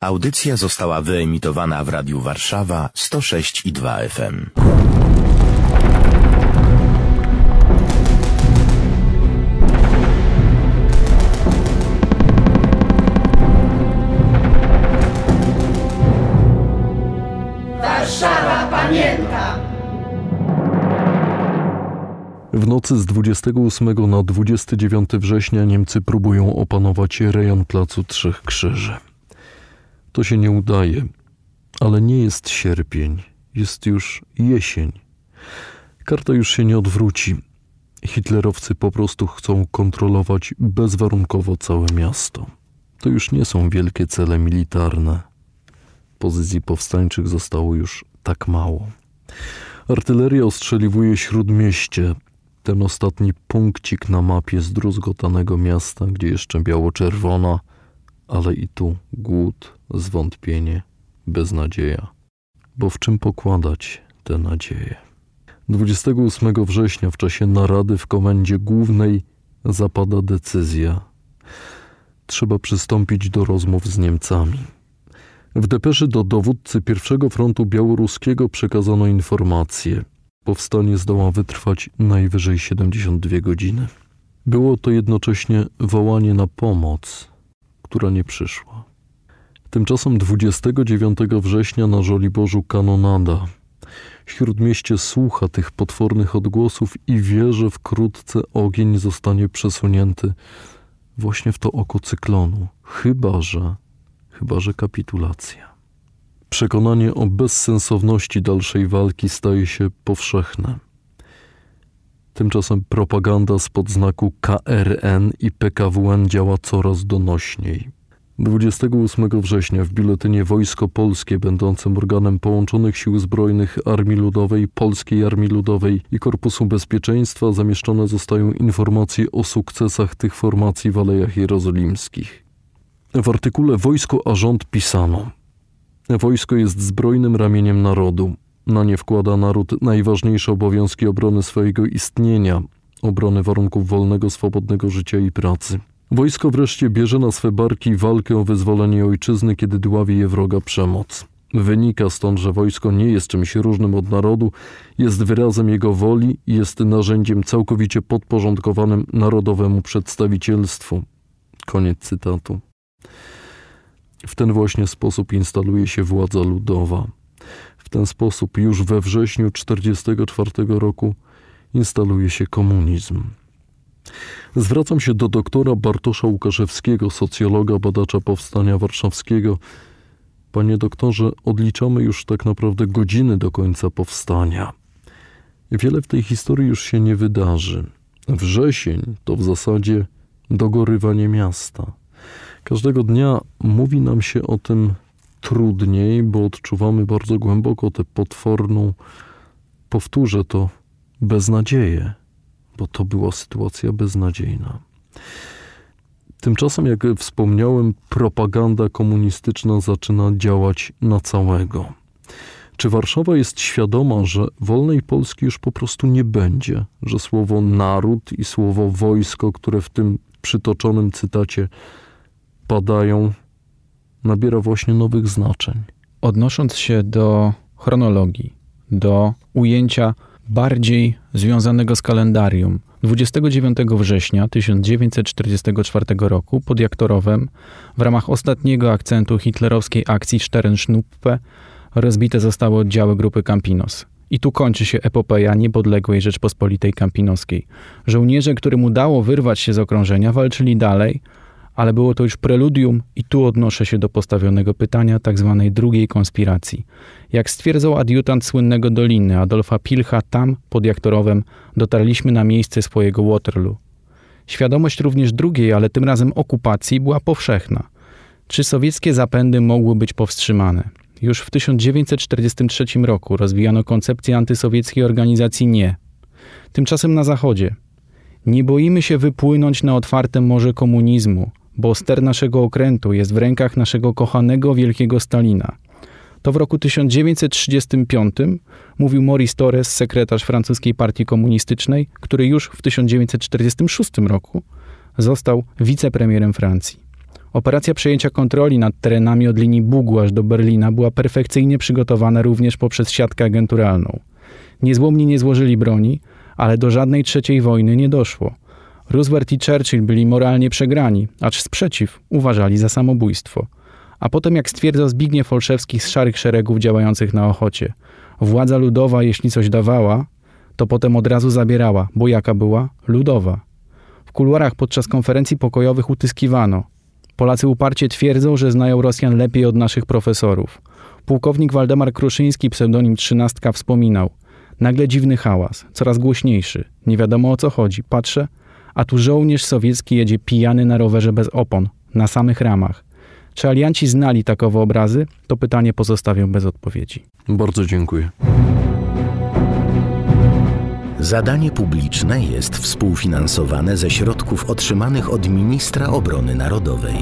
Audycja została wyemitowana w Radiu Warszawa 106 i 2 FM. Warszawa pamięta! W nocy z 28 na 29 września Niemcy próbują opanować rejon Placu Trzech Krzyży. To się nie udaje, ale nie jest sierpień, jest już jesień. Karta już się nie odwróci. Hitlerowcy po prostu chcą kontrolować bezwarunkowo całe miasto. To już nie są wielkie cele militarne. Pozycji powstańczych zostało już tak mało. Artyleria ostrzeliwuje śródmieście, ten ostatni punkcik na mapie zdruzgotanego miasta, gdzie jeszcze biało-czerwona, ale i tu głód, zwątpienie, beznadzieja. Bo w czym pokładać te nadzieje? 28 września w czasie narady w komendzie głównej zapada decyzja. Trzeba przystąpić do rozmów z Niemcami. W depeszy do dowódcy pierwszego frontu białoruskiego przekazano informację. Powstanie zdoła wytrwać najwyżej 72 godziny. Było to jednocześnie wołanie na pomoc, która nie przyszła. Tymczasem 29 września na Żoliborzu kanonada. Śródmieście słucha tych potwornych odgłosów i wie, że wkrótce ogień zostanie przesunięty właśnie w to oko cyklonu. Chyba, że, chyba, że kapitulacja. Przekonanie o bezsensowności dalszej walki staje się powszechne. Tymczasem propaganda spod znaku KRN i PKWN działa coraz donośniej. 28 września w biuletynie Wojsko Polskie, będącym organem połączonych sił zbrojnych Armii Ludowej, Polskiej Armii Ludowej i Korpusu Bezpieczeństwa, zamieszczone zostają informacje o sukcesach tych formacji w Alejach Jerozolimskich. W artykule Wojsko a rząd pisano: Wojsko jest zbrojnym ramieniem narodu. Na nie wkłada naród najważniejsze obowiązki obrony swojego istnienia, obrony warunków wolnego, swobodnego życia i pracy. Wojsko wreszcie bierze na swe barki walkę o wyzwolenie ojczyzny, kiedy dławi je wroga przemoc. Wynika stąd, że wojsko nie jest czymś różnym od narodu, jest wyrazem jego woli i jest narzędziem całkowicie podporządkowanym narodowemu przedstawicielstwu. Koniec cytatu. W ten właśnie sposób instaluje się władza ludowa. W ten sposób już we wrześniu 1944 roku instaluje się komunizm. Zwracam się do doktora Bartosza Łukaszewskiego, socjologa, badacza powstania warszawskiego. Panie doktorze, odliczamy już tak naprawdę godziny do końca powstania. Wiele w tej historii już się nie wydarzy. Wrzesień to w zasadzie dogorywanie miasta. Każdego dnia mówi nam się o tym trudniej, bo odczuwamy bardzo głęboko tę potworną, powtórzę to, beznadzieję, bo to była sytuacja beznadziejna. Tymczasem, jak wspomniałem, propaganda komunistyczna zaczyna działać na całego. Czy Warszawa jest świadoma, że wolnej Polski już po prostu nie będzie, że słowo naród i słowo wojsko, które w tym przytoczonym cytacie padają, nabiera właśnie nowych znaczeń? Odnosząc się do chronologii, do ujęcia bardziej związanego z kalendarium, 29 września 1944 roku pod Jaktorowem w ramach ostatniego akcentu hitlerowskiej akcji Sternschnuppe rozbite zostały oddziały grupy Campinos. I tu kończy się epopeja niepodległej Rzeczpospolitej Campinoskiej. Żołnierze, którym udało wyrwać się z okrążenia, walczyli dalej, ale było to już preludium i tu odnoszę się do postawionego pytania tzw. Tak drugiej konspiracji. Jak stwierdzał adiutant słynnego Doliny Adolfa Pilcha, tam, pod Jaktorowem, dotarliśmy na miejsce swojego Waterloo. Świadomość również drugiej, ale tym razem okupacji była powszechna. Czy sowieckie zapędy mogły być powstrzymane? Już w 1943 roku rozwijano koncepcję antysowieckiej organizacji Nie. Tymczasem na Zachodzie. Nie boimy się wypłynąć na otwarte morze komunizmu, bo ster naszego okrętu jest w rękach naszego kochanego wielkiego Stalina. To w roku 1935 mówił Maurice Torres, sekretarz francuskiej partii komunistycznej, który już w 1946 roku został wicepremierem Francji. Operacja przejęcia kontroli nad terenami od linii Bugu aż do Berlina była perfekcyjnie przygotowana również poprzez siatkę agenturalną. Niezłomni nie złożyli broni, ale do żadnej trzeciej wojny nie doszło. Roosevelt i Churchill byli moralnie przegrani, acz sprzeciw uważali za samobójstwo. A potem, jak stwierdzał Zbigniew Olszewski z szarych szeregów działających na Ochocie, władza ludowa, jeśli coś dawała, to potem od razu zabierała, bo jaka była? Ludowa. W kuluarach podczas konferencji pokojowych utyskiwano. Polacy uparcie twierdzą, że znają Rosjan lepiej od naszych profesorów. Pułkownik Waldemar Kruszyński, pseudonim Trzynastka, wspominał. Nagle dziwny hałas, coraz głośniejszy. Nie wiadomo o co chodzi. Patrzę, a tu żołnierz sowiecki jedzie pijany na rowerze bez opon, na samych ramach. Czy alianci znali takowe obrazy? To pytanie pozostawię bez odpowiedzi. Bardzo dziękuję. Zadanie publiczne jest współfinansowane ze środków otrzymanych od Ministra Obrony Narodowej.